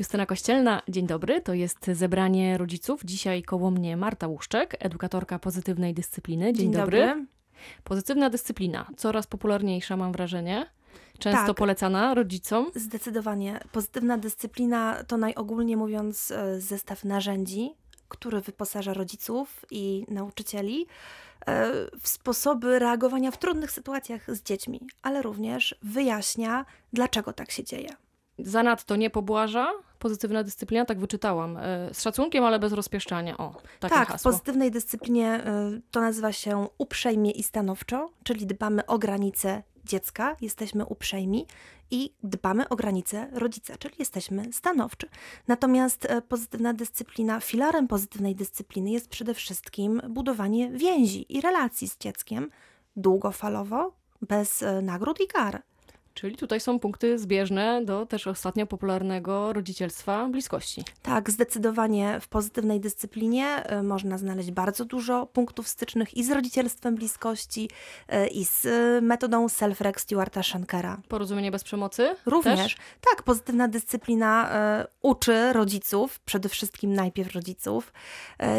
Justyna Kościelna, dzień dobry. To jest zebranie rodziców. Dzisiaj koło mnie Marta Łuszczek, edukatorka pozytywnej dyscypliny. Dzień, Dzień dobry. dobry. Pozytywna dyscyplina, coraz popularniejsza mam wrażenie. Często Tak. polecana rodzicom. Zdecydowanie. Pozytywna dyscyplina to najogólniej mówiąc e, zestaw narzędzi, który wyposaża rodziców i nauczycieli e, w sposoby reagowania w trudnych sytuacjach z dziećmi, ale również wyjaśnia, dlaczego tak się dzieje. Zanadto nie pobłaża. Pozytywna dyscyplina, tak wyczytałam. E, Z szacunkiem, ale bez rozpieszczania. O, takie tak, w hasło. pozytywnej dyscyplinie e, to nazywa się uprzejmie i stanowczo, czyli dbamy o granice dziecka, jesteśmy uprzejmi i dbamy o granice rodzica, czyli jesteśmy stanowczy. Natomiast e, pozytywna dyscyplina, filarem pozytywnej dyscypliny jest przede wszystkim budowanie więzi i relacji z dzieckiem długofalowo, bez nagród i kar. Czyli tutaj są punkty zbieżne do też ostatnio popularnego rodzicielstwa bliskości. Tak, zdecydowanie w pozytywnej dyscyplinie y, można znaleźć bardzo dużo punktów stycznych i z rodzicielstwem bliskości, y, i z y, metodą self-rec Stewarta Shankera. Porozumienie bez przemocy? Również. Też? Tak, pozytywna dyscyplina uczy rodziców, przede wszystkim najpierw rodziców,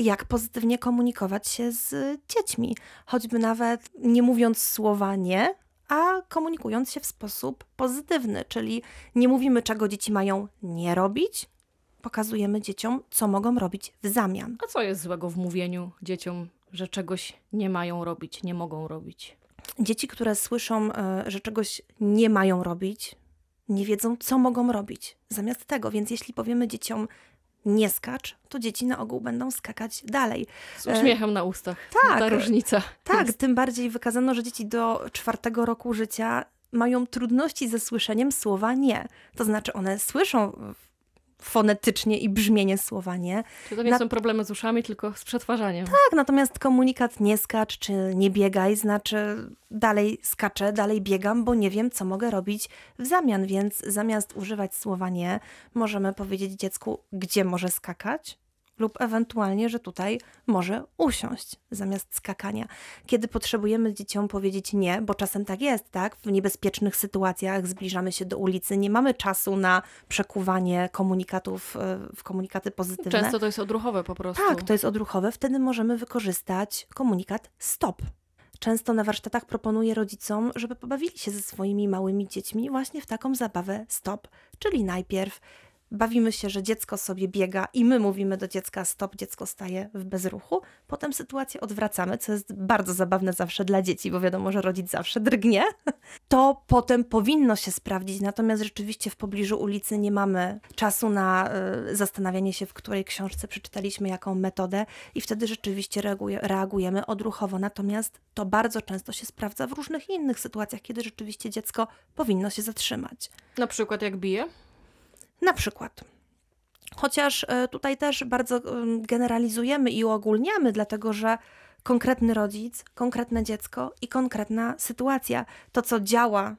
jak pozytywnie komunikować się z dziećmi. Choćby nawet nie mówiąc słowa nie, a komunikując się w sposób pozytywny, czyli nie mówimy, czego dzieci mają nie robić, pokazujemy dzieciom, co mogą robić w zamian. A co jest złego w mówieniu dzieciom, że czegoś nie mają robić, nie mogą robić? Dzieci, które słyszą, e, że czegoś nie mają robić, nie wiedzą, co mogą robić zamiast tego. Więc jeśli powiemy dzieciom nie skacz, to dzieci na ogół będą skakać dalej. Z uśmiechem na ustach. tak. Ta różnica. Tak, jest. tym bardziej wykazano, że dzieci do czwartego roku życia mają trudności ze słyszeniem słowa nie. To znaczy one słyszą fonetycznie i brzmienie słowa nie, Czy to nie Na- są problemy z uszami, tylko z przetwarzaniem? Tak, natomiast komunikat nie skacz czy nie biegaj znaczy dalej skaczę, dalej biegam, bo nie wiem, co mogę robić w zamian, więc zamiast używać słowa nie, możemy powiedzieć dziecku, gdzie może skakać. Lub ewentualnie, że tutaj może usiąść zamiast skakania. Kiedy potrzebujemy dzieciom powiedzieć nie, bo czasem tak jest, tak? W niebezpiecznych sytuacjach zbliżamy się do ulicy, nie mamy czasu na przekuwanie komunikatów e, w komunikaty pozytywne. Często to jest odruchowe po prostu. Tak, to jest odruchowe. Wtedy możemy wykorzystać komunikat stop. Często na warsztatach proponuję rodzicom, żeby pobawili się ze swoimi małymi dziećmi właśnie w taką zabawę stop. Czyli najpierw bawimy się, że dziecko sobie biega i my mówimy do dziecka stop, dziecko staje w bezruchu. Potem sytuację odwracamy, co jest bardzo zabawne zawsze dla dzieci, bo wiadomo, że rodzic zawsze drgnie. To potem powinno się sprawdzić, natomiast rzeczywiście w pobliżu ulicy nie mamy czasu na y, zastanawianie się, w której książce przeczytaliśmy jaką metodę i wtedy rzeczywiście reaguje, reagujemy odruchowo. Natomiast to bardzo często się sprawdza w różnych innych sytuacjach, kiedy rzeczywiście dziecko powinno się zatrzymać. Na przykład jak bije? Na przykład. Chociaż e, tutaj też bardzo em, generalizujemy i uogólniamy, dlatego że konkretny rodzic, konkretne dziecko i konkretna sytuacja. To, co działa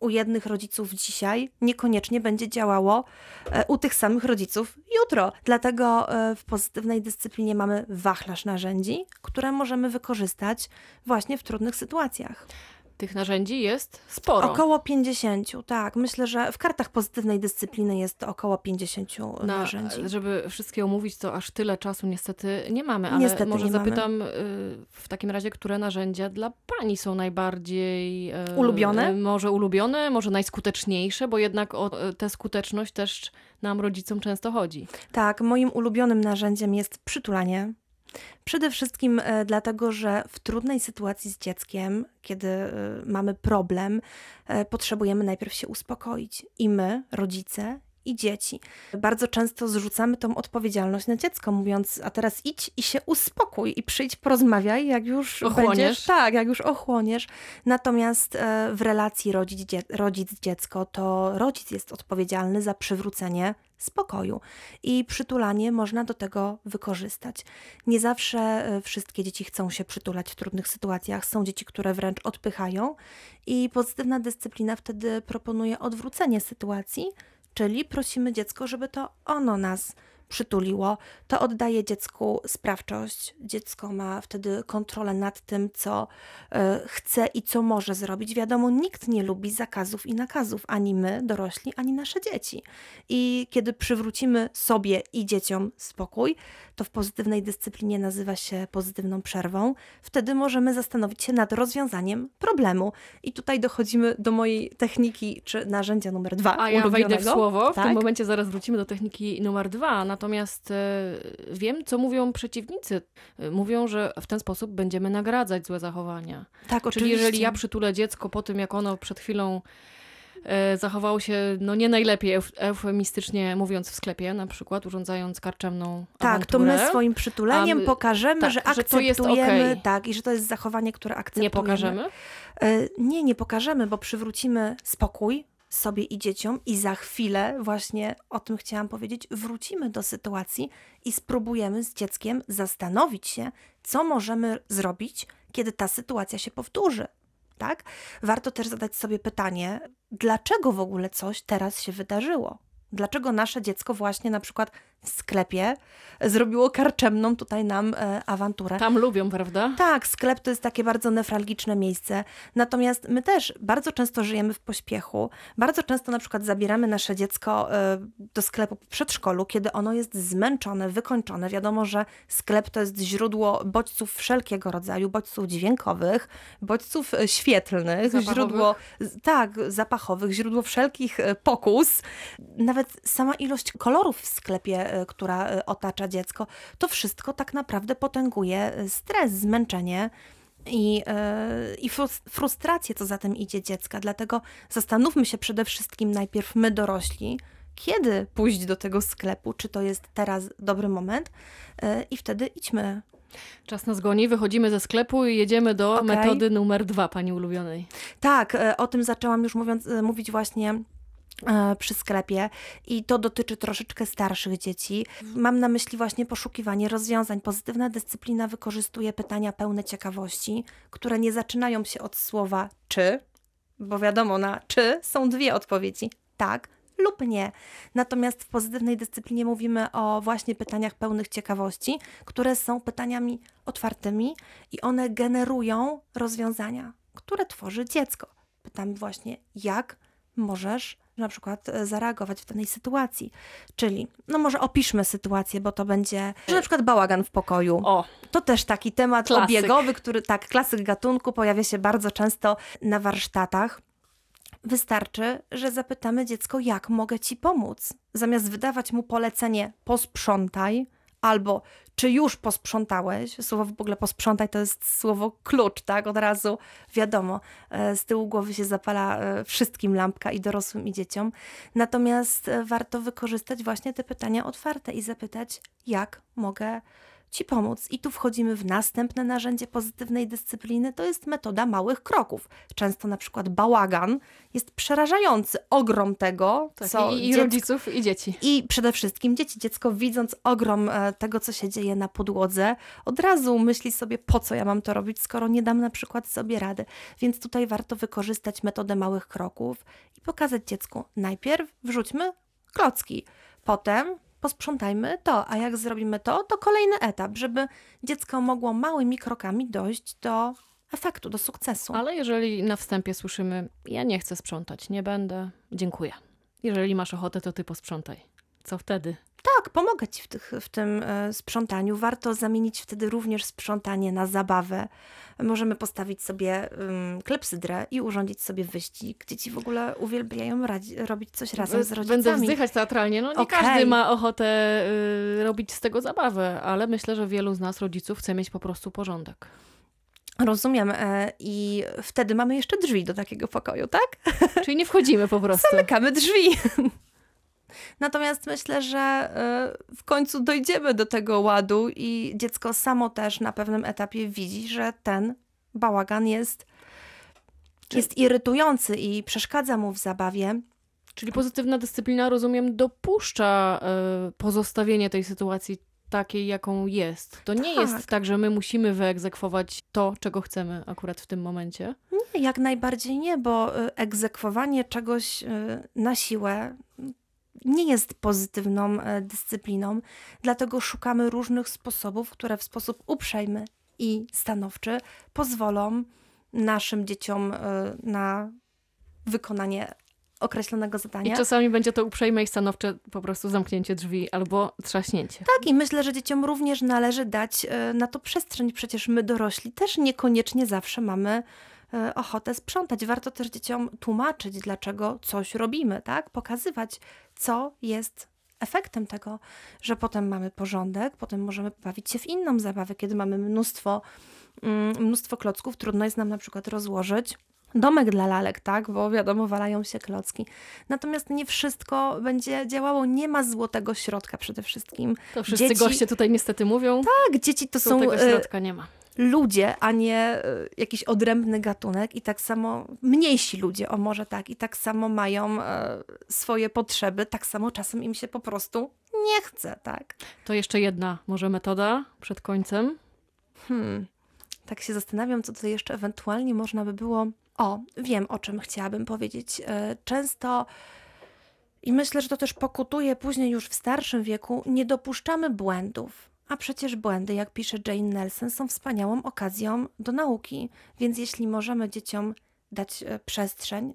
u jednych rodziców dzisiaj, niekoniecznie będzie działało e, u tych samych rodziców jutro. Dlatego e, w pozytywnej dyscyplinie mamy wachlarz narzędzi, które możemy wykorzystać właśnie w trudnych sytuacjach. Tych narzędzi jest sporo. Około 50, tak. Myślę, że w kartach pozytywnej dyscypliny jest około 50 Na, narzędzi. żeby wszystkie omówić, to aż tyle czasu niestety nie mamy, ale Niestety może nie mamy. zapytam y, w takim razie, które narzędzia dla Pani są najbardziej... y, Ulubione? y, Może ulubione, może najskuteczniejsze, bo jednak o y, tę skuteczność też nam rodzicom często chodzi. Tak, moim ulubionym narzędziem jest przytulanie. Przede wszystkim e, dlatego, że w trudnej sytuacji z dzieckiem, kiedy e, mamy problem, e, potrzebujemy najpierw się uspokoić. I my, rodzice, i dzieci. Bardzo często zrzucamy tą odpowiedzialność na dziecko, mówiąc, a teraz idź i się uspokój i przyjdź, porozmawiaj, jak już Ochłoniesz. będziesz. Tak, jak już ochłoniesz. Natomiast w relacji rodzic, dzie, rodzic-dziecko, to rodzic jest odpowiedzialny za przywrócenie spokoju. I przytulanie można do tego wykorzystać. Nie zawsze e, wszystkie dzieci chcą się przytulać w trudnych sytuacjach. Są dzieci, które wręcz odpychają, i pozytywna dyscyplina wtedy proponuje odwrócenie sytuacji, czyli prosimy dziecko, żeby to ono nas przytuliło, to oddaje dziecku sprawczość. Dziecko ma wtedy kontrolę nad tym, co e, chce i co może zrobić. Wiadomo, nikt nie lubi zakazów i nakazów, ani my, dorośli, ani nasze dzieci. I kiedy przywrócimy sobie i dzieciom spokój, to w pozytywnej dyscyplinie nazywa się pozytywną przerwą, wtedy możemy zastanowić się nad rozwiązaniem problemu. I tutaj dochodzimy do mojej techniki czy narzędzia numer dwa. A ja wejdę w słowo. W tak? tym momencie zaraz wrócimy do techniki numer dwa. Natomiast e, wiem, co mówią przeciwnicy. E, mówią, że w ten sposób będziemy nagradzać złe zachowania. Tak, Czyli oczywiście. jeżeli ja przytulę dziecko po tym, jak ono przed chwilą e, zachowało się no nie najlepiej, euf- eufemistycznie mówiąc w sklepie, na przykład urządzając karczemną Tak, to my awanturę. swoim przytuleniem A my- pokażemy, tak, że że akceptujemy, okej. tak, i że to jest zachowanie, które akceptujemy. Nie pokażemy? Nie, nie pokażemy, bo przywrócimy spokój sobie i dzieciom i za chwilę, właśnie o tym chciałam powiedzieć, wrócimy do sytuacji i spróbujemy z dzieckiem zastanowić się, co możemy zrobić, kiedy ta sytuacja się powtórzy. Tak? Warto też zadać sobie pytanie, dlaczego w ogóle coś teraz się wydarzyło? Dlaczego nasze dziecko właśnie na przykład w sklepie zrobiło karczemną tutaj nam e, awanturę? Tam lubią, prawda? Tak, sklep to jest takie bardzo newralgiczne miejsce. Natomiast my też bardzo często żyjemy w pośpiechu. Bardzo często na przykład zabieramy nasze dziecko e, do sklepu po przedszkolu, kiedy ono jest zmęczone, wykończone. Wiadomo, że sklep to jest źródło bodźców wszelkiego rodzaju, bodźców dźwiękowych, bodźców e, świetlnych, Zapachowych. źródło tak, zapachowych, źródło wszelkich e, pokus. Nawet sama ilość kolorów w sklepie, e, która e, otacza dziecko, to wszystko tak naprawdę potęguje e, stres, zmęczenie i, i frus- frustrację, co za tym idzie dziecka. Dlatego zastanówmy się przede wszystkim najpierw my dorośli, kiedy pójść do tego sklepu, czy to jest teraz dobry moment i wtedy idźmy. Czas nas goni, wychodzimy ze sklepu i jedziemy do Okej. metody numer dwa, pani ulubionej. Tak, o tym zaczęłam już mówiąc, mówić właśnie przy sklepie i to dotyczy troszeczkę starszych dzieci. Mam na myśli właśnie poszukiwanie rozwiązań. Pozytywna dyscyplina wykorzystuje pytania pełne ciekawości, które nie zaczynają się od słowa czy, bo wiadomo, na czy są dwie odpowiedzi: tak lub nie. Natomiast w pozytywnej dyscyplinie mówimy o właśnie pytaniach pełnych ciekawości, które są pytaniami otwartymi i one generują rozwiązania, które tworzy dziecko. Pytamy właśnie, jak możesz na przykład e, zareagować w danej sytuacji. Czyli, no może opiszmy sytuację, bo to będzie że na przykład bałagan w pokoju. O, To też taki temat Klasyk. obiegowy, który tak, klasyk gatunku pojawia się bardzo często na warsztatach. Wystarczy, że zapytamy dziecko, jak mogę ci pomóc. Zamiast wydawać mu polecenie posprzątaj albo czy już posprzątałeś. Słowo w ogóle posprzątaj to jest słowo klucz, tak? Od razu wiadomo, e, z tyłu głowy się zapala e, wszystkim lampka i dorosłym i dzieciom. Natomiast e, warto wykorzystać właśnie te pytania otwarte i zapytać, jak mogę Ci pomóc. I tu wchodzimy w następne narzędzie pozytywnej dyscypliny, to jest metoda małych kroków. Często na przykład bałagan jest przerażający, ogrom tego, tak, co i, i dziecko- rodziców, i dzieci. i przede wszystkim dzieci, dziecko widząc ogrom e, tego, co się dzieje na podłodze, od razu myśli sobie, po co ja mam to robić, skoro nie dam na przykład sobie rady. Więc tutaj warto wykorzystać metodę małych kroków i pokazać dziecku, najpierw wrzućmy klocki, potem posprzątajmy to, a jak zrobimy to, to kolejny etap, żeby dziecko mogło małymi krokami dojść do efektu, do sukcesu. Ale jeżeli na wstępie słyszymy, ja nie chcę sprzątać, nie będę, dziękuję. Jeżeli masz ochotę, to ty posprzątaj. Co wtedy? Tak, pomogę ci w, tych, w tym e, sprzątaniu. Warto zamienić wtedy również sprzątanie na zabawę. Możemy postawić sobie um, klepsydrę i urządzić sobie wyścig. Dzieci w ogóle uwielbiają radzi- robić coś razem z rodzicami. Będę wzdychać teatralnie. No nie Okej. każdy ma ochotę y, robić z tego zabawę, ale myślę, że wielu z nas, rodziców, chce mieć po prostu porządek. Rozumiem. E, I wtedy mamy jeszcze drzwi do takiego pokoju, tak? Czyli nie wchodzimy po prostu. Zamykamy drzwi. Natomiast myślę, że e, w końcu dojdziemy do tego ładu i dziecko samo też na pewnym etapie widzi, że ten bałagan jest, jest irytujący i przeszkadza mu w zabawie. Czyli pozytywna dyscyplina, rozumiem, dopuszcza y, pozostawienie tej sytuacji takiej, jaką jest. To nie Tak. jest tak, że my musimy wyegzekwować to, czego chcemy akurat w tym momencie. Nie, jak najbardziej nie, bo y, egzekwowanie czegoś y, na siłę nie jest pozytywną e, dyscypliną, dlatego szukamy różnych sposobów, które w sposób uprzejmy i stanowczy pozwolą naszym dzieciom e, na wykonanie określonego zadania. I czasami będzie to uprzejme i stanowcze po prostu zamknięcie drzwi albo trzaśnięcie. Tak, i myślę, że dzieciom również należy dać e, na to przestrzeń. Przecież my dorośli też niekoniecznie zawsze mamy ochotę sprzątać. Warto też dzieciom tłumaczyć, dlaczego coś robimy, tak? Pokazywać, co jest efektem tego, że potem mamy porządek, potem możemy bawić się w inną zabawę, kiedy mamy mnóstwo, mm, mnóstwo klocków, trudno jest nam na przykład rozłożyć domek dla lalek, tak? Bo wiadomo, walają się klocki. Natomiast nie wszystko będzie działało. Nie ma złotego środka przede wszystkim. To wszyscy dzieci... goście tutaj niestety mówią. Tak, dzieci to są. Tego e, środka nie ma. Ludzie, a nie e, jakiś odrębny gatunek, i tak samo mniejsi ludzie, o może tak, i tak samo mają e, swoje potrzeby, tak samo czasem im się po prostu nie chce, tak. To jeszcze jedna może metoda przed końcem. Hmm, tak się zastanawiam, co tutaj jeszcze ewentualnie można by było o, wiem o czym chciałabym powiedzieć. E, często i myślę, że to też pokutuje później już w starszym wieku, nie dopuszczamy błędów. A przecież błędy, jak pisze Jane Nelson, są wspaniałą okazją do nauki. Więc jeśli możemy dzieciom dać e, przestrzeń,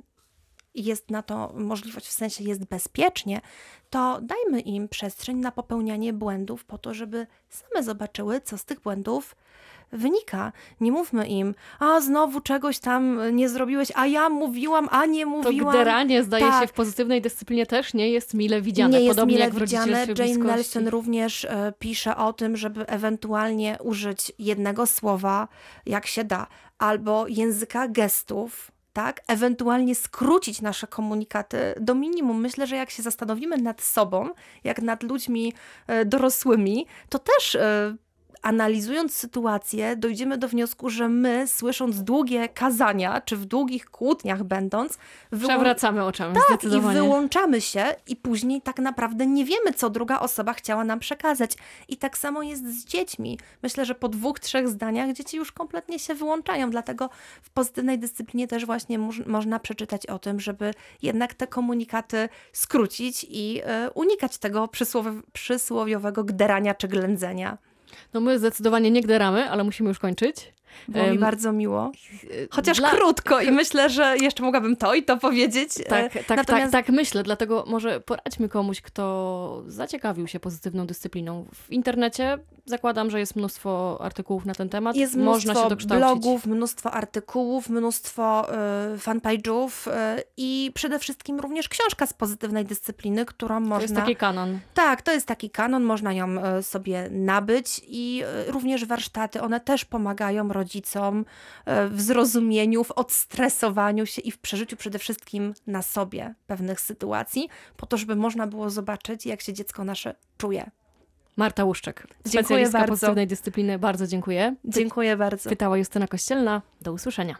jest na to możliwość, w sensie jest bezpiecznie, to dajmy im przestrzeń na popełnianie błędów po to, żeby same zobaczyły, co z tych błędów wynika. Nie mówmy im, a znowu czegoś tam nie zrobiłeś, a ja mówiłam, a nie mówiłam. To gderanie zdaje tak. się w pozytywnej dyscyplinie też nie jest mile widziane, nie podobnie jest mile jak w widziane. Jane. Nelson również e, pisze o tym, żeby ewentualnie użyć jednego słowa, jak się da, albo języka gestów, tak, ewentualnie skrócić nasze komunikaty do minimum. Myślę, że jak się zastanowimy nad sobą, jak nad ludźmi e, dorosłymi, to też e, analizując sytuację, dojdziemy do wniosku, że my, słysząc długie kazania, czy w długich kłótniach będąc, przewracamy oczami. Tak, i wyłączamy się, i później tak naprawdę nie wiemy, co druga osoba chciała nam przekazać. I tak samo jest z dziećmi. Myślę, że po dwóch, trzech zdaniach dzieci już kompletnie się wyłączają. Dlatego w pozytywnej dyscyplinie też właśnie można przeczytać o tym, żeby jednak te komunikaty skrócić i y, unikać tego przysłowiowego gderania czy ględzenia. No my zdecydowanie nie gderamy, ale musimy już kończyć. Było um, mi bardzo miło. Chociaż dla... krótko i myślę, że jeszcze mogłabym to i to powiedzieć. Tak, tak, tak Natomiast... tak, tak myślę, dlatego może poradźmy komuś, kto zaciekawił się pozytywną dyscypliną. W internecie zakładam, że jest mnóstwo artykułów na ten temat. Jest Można mnóstwo się dokształcić. blogów, mnóstwo artykułów, mnóstwo y, fanpage'ów y, i przede wszystkim również książka z pozytywnej dyscypliny, którą można... To jest taki kanon. Tak, to jest taki kanon, można ją y, sobie nabyć i y, również warsztaty, one też pomagają rodzicom y, w zrozumieniu, w odstresowaniu się i w przeżyciu przede wszystkim na sobie pewnych sytuacji, po to, żeby można było zobaczyć, jak się dziecko nasze czuje. Marta Łuszczek, specjalistka pozytywnej dyscypliny. Bardzo dziękuję. Dziękuję bardzo. Pytała Justyna Kościelna. Do usłyszenia.